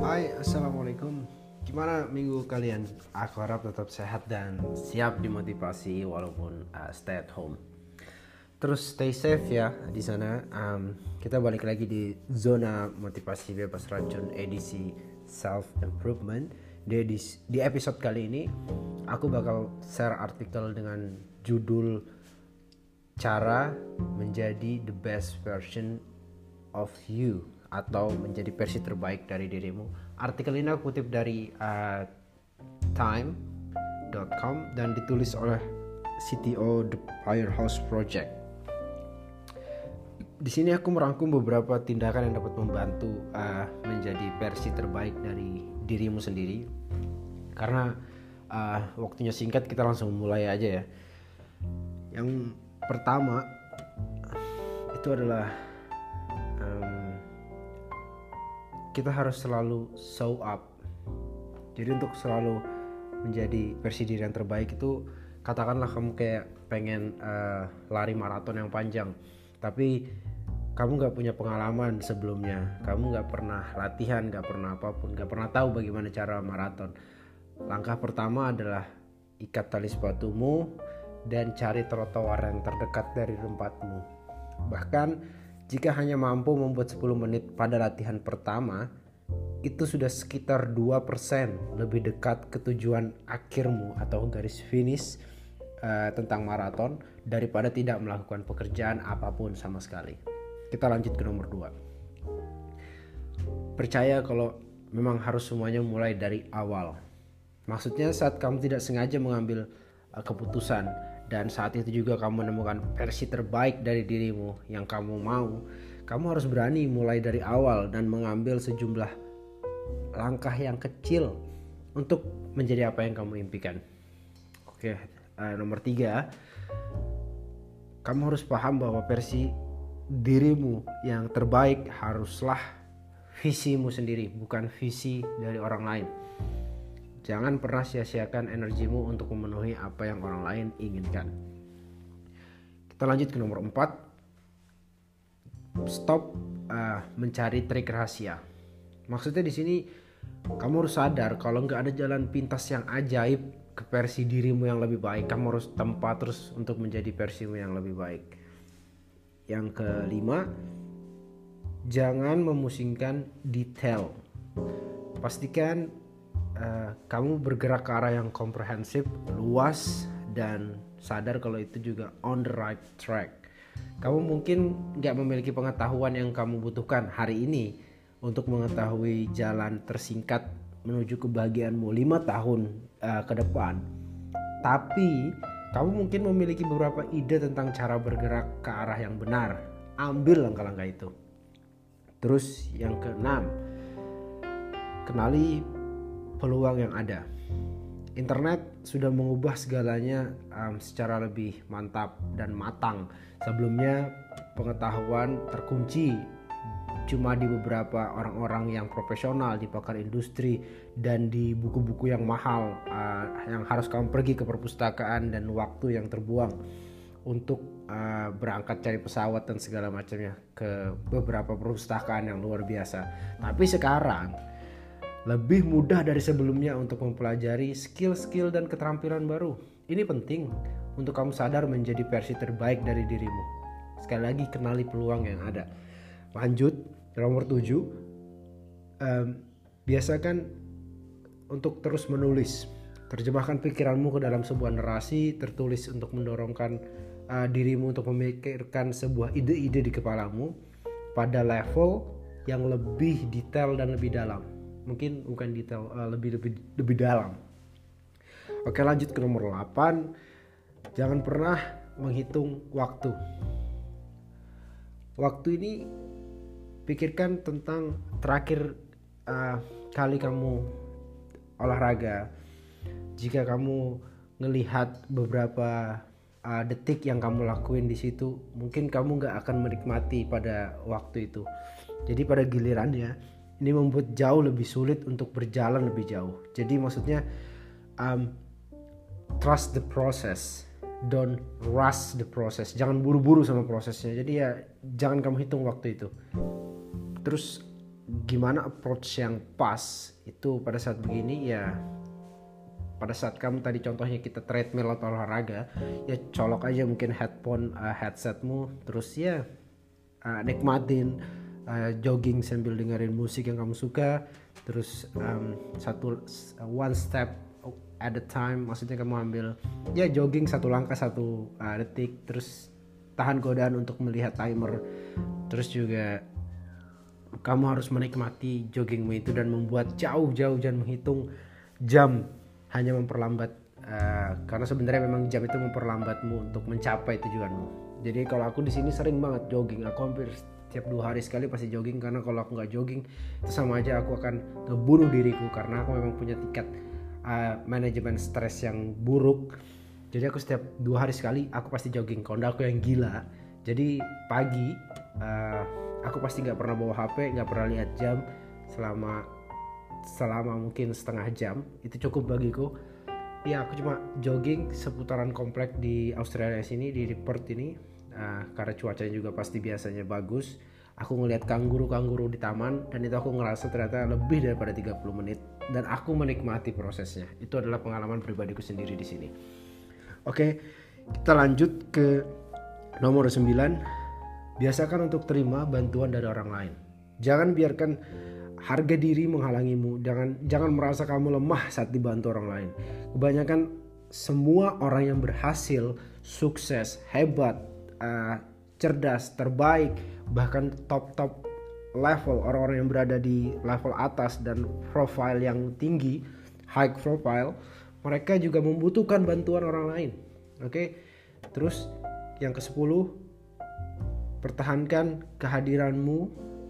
Hai, Assalamualaikum Gimana minggu kalian? Aku harap tetap sehat dan siap dimotivasi walaupun uh, stay at home Terus stay safe ya di sana. Um, kita balik lagi di zona motivasi bebas racun edisi self improvement. Di, edisi, di episode kali ini aku bakal share artikel dengan judul cara menjadi the best version of you atau menjadi versi terbaik dari dirimu. Artikel ini aku kutip dari uh, time.com dan ditulis oleh CTO The Firehouse Project. Di sini aku merangkum beberapa tindakan yang dapat membantu uh, menjadi versi terbaik dari dirimu sendiri. Karena uh, waktunya singkat, kita langsung mulai aja ya. Yang pertama itu adalah kita harus selalu show up. Jadi untuk selalu menjadi versi diri yang terbaik itu katakanlah kamu kayak pengen uh, lari maraton yang panjang tapi kamu nggak punya pengalaman sebelumnya. Kamu nggak pernah latihan nggak pernah apa pun nggak pernah tahu bagaimana cara maraton. Langkah pertama adalah ikat tali sepatumu dan cari trotoar yang terdekat dari tempatmu. Bahkan jika hanya mampu membuat 10 menit pada latihan pertama, itu sudah sekitar 2% lebih dekat ke tujuan akhirmu atau garis finish uh, tentang maraton daripada tidak melakukan pekerjaan apa pun sama sekali. Kita lanjut ke nomor 2. Percaya kalau memang harus semuanya mulai dari awal. Maksudnya saat kamu tidak sengaja mengambil uh, keputusan dan saat itu juga kamu menemukan versi terbaik dari dirimu yang kamu mau, kamu harus berani mulai dari awal dan mengambil sejumlah langkah yang kecil untuk menjadi apa yang kamu impikan. Oke, uh, nomor tiga, kamu harus paham bahwa versi dirimu yang terbaik haruslah visimu sendiri, bukan visi dari orang lain. Jangan pernah sia-siakan energimu untuk memenuhi apa yang orang lain inginkan. Kita lanjut ke nomor 4. Stop uh, mencari trik rahasia. Maksudnya di sini kamu harus sadar kalau nggak ada jalan pintas yang ajaib ke versi dirimu yang lebih baik. Kamu harus tempat terus untuk menjadi versimu yang lebih baik. Yang kelima, jangan memusingkan detail. Pastikan uh, kamu bergerak ke arah yang komprehensif, luas dan sadar kalau itu juga on the right track. Kamu mungkin nggak memiliki pengetahuan yang kamu butuhkan hari ini untuk mengetahui jalan tersingkat menuju kebahagiaanmu lima tahun uh, ke depan. Tapi kamu mungkin memiliki beberapa ide tentang cara bergerak ke arah yang benar. Ambil langkah-langkah itu. Terus yang keenam, kenali peluang yang ada. Internet sudah mengubah segalanya um, secara lebih mantap dan matang. Sebelumnya pengetahuan terkunci cuma di beberapa orang-orang yang profesional di pakar industri dan di buku-buku yang mahal uh, yang harus kamu pergi ke perpustakaan dan waktu yang terbuang untuk uh, berangkat cari pesawat dan segala macamnya ke beberapa perpustakaan yang luar biasa. Tapi sekarang lebih mudah dari sebelumnya untuk mempelajari skill-skill dan keterampilan baru. Ini penting untuk kamu sadar menjadi versi terbaik dari dirimu. Sekali lagi kenali peluang yang ada. Lanjut, nomor 7. Um, biasakan untuk terus menulis. Terjemahkan pikiranmu ke dalam sebuah narasi tertulis untuk mendorongkan uh, dirimu untuk memikirkan sebuah ide-ide di kepalamu pada level yang lebih detail dan lebih dalam mungkin bukan detail uh, lebih lebih lebih dalam. Oke lanjut ke nomor 8 jangan pernah menghitung waktu. Waktu ini pikirkan tentang terakhir uh, kali kamu olahraga. Jika kamu ngelihat beberapa uh, detik yang kamu lakuin di situ mungkin kamu nggak akan menikmati pada waktu itu. Jadi pada gilirannya ini membuat jauh lebih sulit untuk berjalan lebih jauh. Jadi maksudnya um, trust the process, don't rush the process. Jangan buru-buru sama prosesnya. Jadi ya jangan kamu hitung waktu itu. Terus gimana approach yang pas itu pada saat begini ya pada saat kamu tadi contohnya kita treadmill atau olahraga ya colok aja mungkin headphone uh, headsetmu terus ya uh, nikmatin uh, jogging sambil dengerin musik yang kamu suka. Terus um, satu uh, one step at a time. Maksudnya kamu ambil ya jogging satu langkah satu uh, detik. Terus tahan godaan untuk melihat timer. Terus juga kamu harus menikmati joggingmu itu dan membuat jauh-jauh dan menghitung jam hanya memperlambat uh, karena sebenarnya memang jam itu memperlambatmu untuk mencapai tujuanmu. Jadi kalau aku di sini sering banget jogging, aku hampir setiap dua hari sekali pasti jogging karena kalau aku nggak jogging itu sama aja aku akan ngebunuh diriku karena aku memang punya tingkat uh, manajemen stres yang buruk. Jadi aku setiap dua hari sekali aku pasti jogging. Kalau aku yang gila, jadi pagi uh, aku pasti nggak pernah bawa HP nggak pernah lihat jam selama selama mungkin setengah jam itu cukup bagiku ya aku cuma jogging seputaran komplek di Australia sini di Perth ini uh, karena cuacanya juga pasti biasanya bagus aku ngelihat kanguru-kanguru di taman dan itu aku ngerasa ternyata lebih daripada 30 menit dan aku menikmati prosesnya itu adalah pengalaman pribadiku sendiri di sini oke kita lanjut ke nomor 9 Biasakan untuk terima bantuan dari orang lain. Jangan biarkan harga diri menghalangimu. Jangan jangan merasa kamu lemah saat dibantu orang lain. Kebanyakan semua orang yang berhasil, sukses, hebat, uh, cerdas, terbaik, bahkan top-top level orang-orang yang berada di level atas dan profile yang tinggi, high profile, mereka juga membutuhkan bantuan orang lain. Oke. Okay? Terus yang ke-10 pertahankan kehadiranmu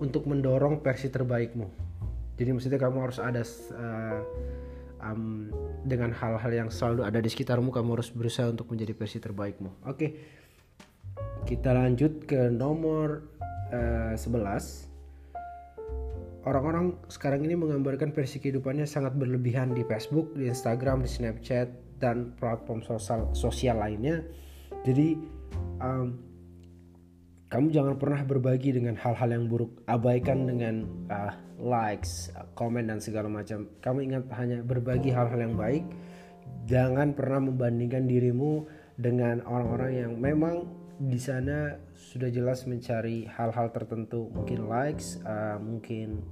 untuk mendorong versi terbaikmu jadi maksudnya kamu harus ada uh, um, dengan hal-hal yang selalu ada di sekitarmu kamu harus berusaha untuk menjadi versi terbaikmu oke kita lanjut ke nomor uh, eh, 11 Orang-orang sekarang ini menggambarkan versi kehidupannya sangat berlebihan di Facebook, di Instagram, di Snapchat, dan platform sosial, sosial lainnya. Jadi um, kamu jangan pernah berbagi dengan hal-hal yang buruk. Abaikan dengan uh, likes komen dan segala macam. Kamu ingat hanya berbagi hal-hal yang baik. Jangan pernah membandingkan dirimu dengan orang-orang yang memang di sana sudah jelas mencari hal-hal tertentu mungkin likes uh, mungkin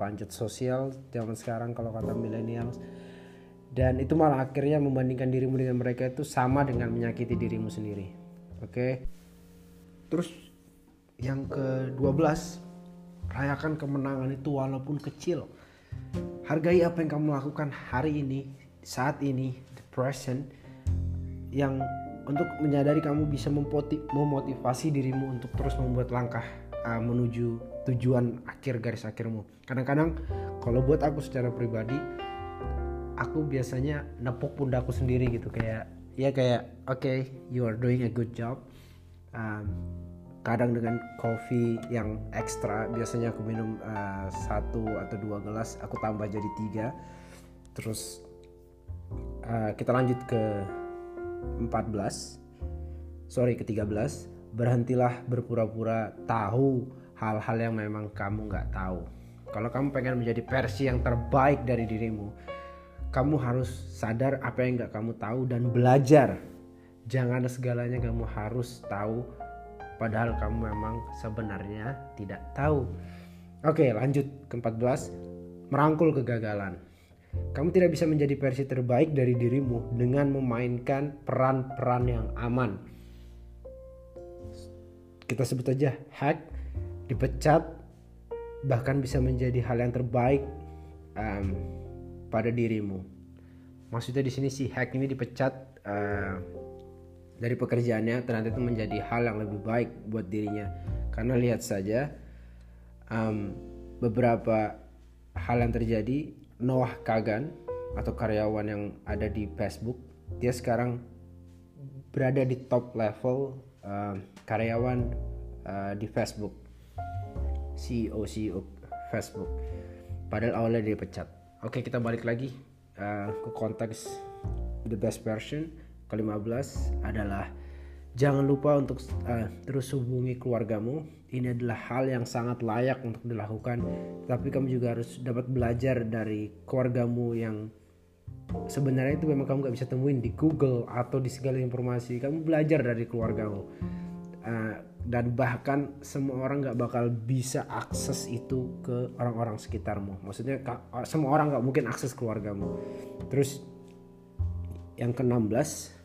panjat sosial zaman sekarang kalau kata millennials dan itu malah akhirnya membandingkan dirimu dengan mereka itu sama dengan menyakiti dirimu sendiri oke okay? Terus yang ke-12 rayakan kemenangan itu walaupun kecil. Hargai apa yang kamu lakukan hari ini, saat ini, the present yang untuk menyadari kamu bisa memotivasi dirimu untuk terus membuat langkah uh, menuju tujuan akhir garis akhirmu. Kadang-kadang kalau buat aku secara pribadi aku biasanya nepuk pundakku sendiri gitu. Kayak ya kayak oke okay, you are doing a good job. Um, kadang dengan kopi yang ekstra biasanya aku minum uh, satu atau dua gelas aku tambah jadi tiga. Terus uh, kita lanjut ke 14 sorry ke 13 berhentilah berpura-pura tahu hal-hal yang memang kamu nggak tahu kalau kamu pengen menjadi versi yang terbaik dari dirimu kamu harus sadar apa yang nggak kamu tahu dan belajar jangan segalanya kamu harus tahu padahal kamu memang sebenarnya tidak tahu. Oke, lanjut ke 14. Merangkul kegagalan. Kamu tidak bisa menjadi versi terbaik dari dirimu dengan memainkan peran-peran yang aman. Kita sebut aja hack, dipecat, bahkan bisa menjadi hal yang terbaik um, pada dirimu. Maksudnya di sini si hack ini dipecat uh, dari pekerjaannya ternyata itu menjadi hal yang lebih baik buat dirinya karena lihat saja um, beberapa hal yang terjadi Noah Kagan atau karyawan yang ada di Facebook dia sekarang berada di top level uh, karyawan uh, di Facebook. CEO CEO Facebook. Padahal awalnya dia pecat. Oke kita balik lagi uh, ke konteks. The best version ke-15 adalah Jangan lupa untuk uh, terus hubungi keluargamu. Ini adalah hal yang sangat layak untuk dilakukan. Tapi kamu juga harus dapat belajar dari keluargamu yang sebenarnya itu memang kamu gak bisa temuin di Google atau di segala informasi. Kamu belajar dari keluargamu. Uh, dan bahkan semua orang gak bakal bisa akses itu ke orang-orang sekitarmu. Maksudnya semua orang gak mungkin akses keluargamu. Terus yang ke-16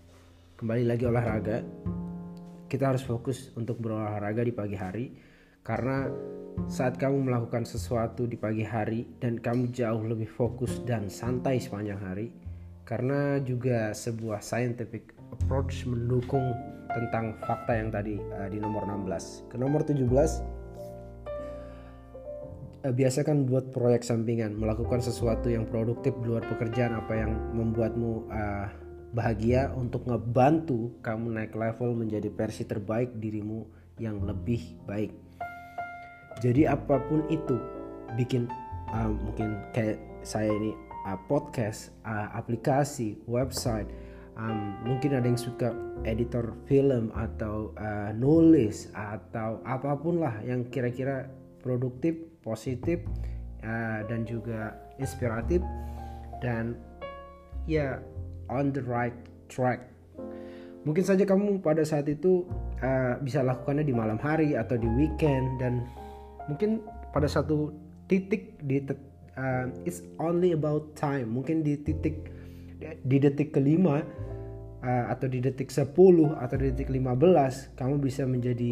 kembali lagi olahraga. Kita harus fokus untuk berolahraga di pagi hari karena saat kamu melakukan sesuatu di pagi hari dan kamu jauh lebih fokus dan santai sepanjang hari karena juga sebuah scientific approach mendukung tentang fakta yang tadi uh, di nomor 16 ke nomor 17 uh, eh, biasakan buat proyek sampingan melakukan sesuatu yang produktif di luar pekerjaan apa yang membuatmu uh, bahagia untuk ngebantu kamu naik level menjadi versi terbaik dirimu yang lebih baik. Jadi apa pun itu, bikin uh, mungkin kayak saya ini uh, podcast, uh, aplikasi, website, um, mungkin ada yang suka editor film atau uh, nulis atau apa pun lah yang kira-kira produktif, positif uh, dan juga inspiratif dan ya on the right track. Mungkin saja kamu pada saat itu uh, bisa lakukannya di malam hari atau di weekend dan mungkin pada satu titik di uh, it's only about time. Mungkin di titik di detik kelima uh, atau di detik 10 atau di detik 15 kamu bisa menjadi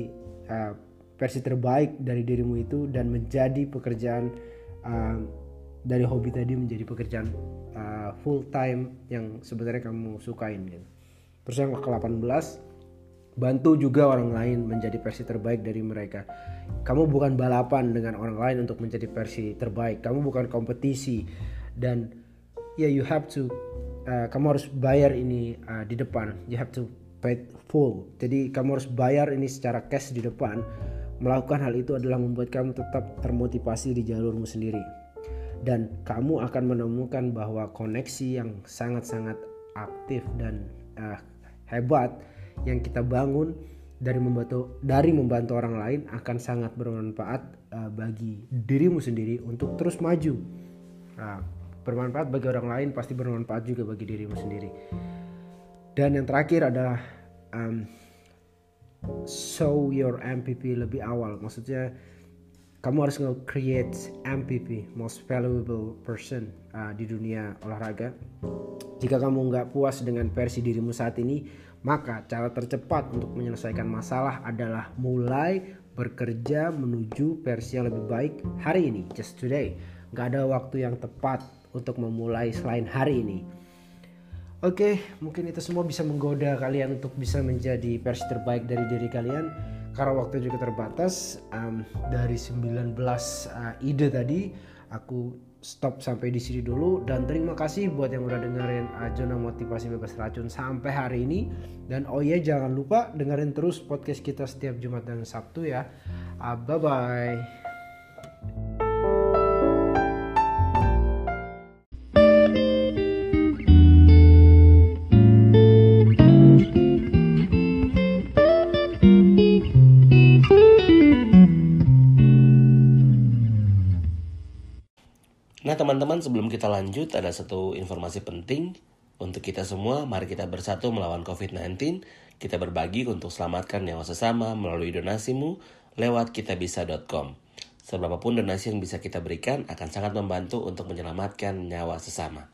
uh, versi terbaik dari dirimu itu dan menjadi pekerjaan uh, dari hobi tadi menjadi pekerjaan full time yang sebenarnya kamu sukain gitu. Terus yang ke-18 bantu juga orang lain menjadi versi terbaik dari mereka. Kamu bukan balapan dengan orang lain untuk menjadi versi terbaik. Kamu bukan kompetisi dan ya yeah, you have to uh, kamu harus bayar ini uh, di depan. You have to pay full. Jadi kamu harus bayar ini secara cash di depan. Melakukan hal itu adalah membuat kamu tetap termotivasi di jalurmu sendiri dan kamu akan menemukan bahwa koneksi yang sangat-sangat aktif dan uh, hebat yang kita bangun dari membantu dari membantu orang lain akan sangat bermanfaat uh, bagi dirimu sendiri untuk terus maju. Uh, bermanfaat bagi orang lain pasti bermanfaat juga bagi dirimu sendiri. Dan yang terakhir adalah um, show your MPP lebih awal. Maksudnya kamu harus nge-create MVP most valuable person uh, di dunia olahraga. Jika kamu nggak puas dengan versi dirimu saat ini maka cara tercepat untuk menyelesaikan masalah adalah mulai bekerja menuju versi yang lebih baik hari ini just today. Nggak ada waktu yang tepat untuk memulai selain hari ini. Oke, mungkin itu semua bisa menggoda kalian untuk bisa menjadi versi terbaik dari diri kalian karena waktu juga terbatas um, dari 19 uh, ide tadi aku stop sampai di sini dulu. Dan terima kasih buat yang udah dengerin uh, zona motivasi bebas racun sampai hari ini. Dan oh iya jangan lupa dengerin terus podcast kita setiap Jumat dan Sabtu ya. Uh, bye bye teman-teman sebelum kita lanjut ada satu informasi penting untuk kita semua. Mari kita bersatu melawan COVID-19. Kita berbagi untuk selamatkan nyawa sesama melalui donasimu lewat kitabisa.com. Sebabapun donasi yang bisa kita berikan akan sangat membantu untuk menyelamatkan nyawa sesama.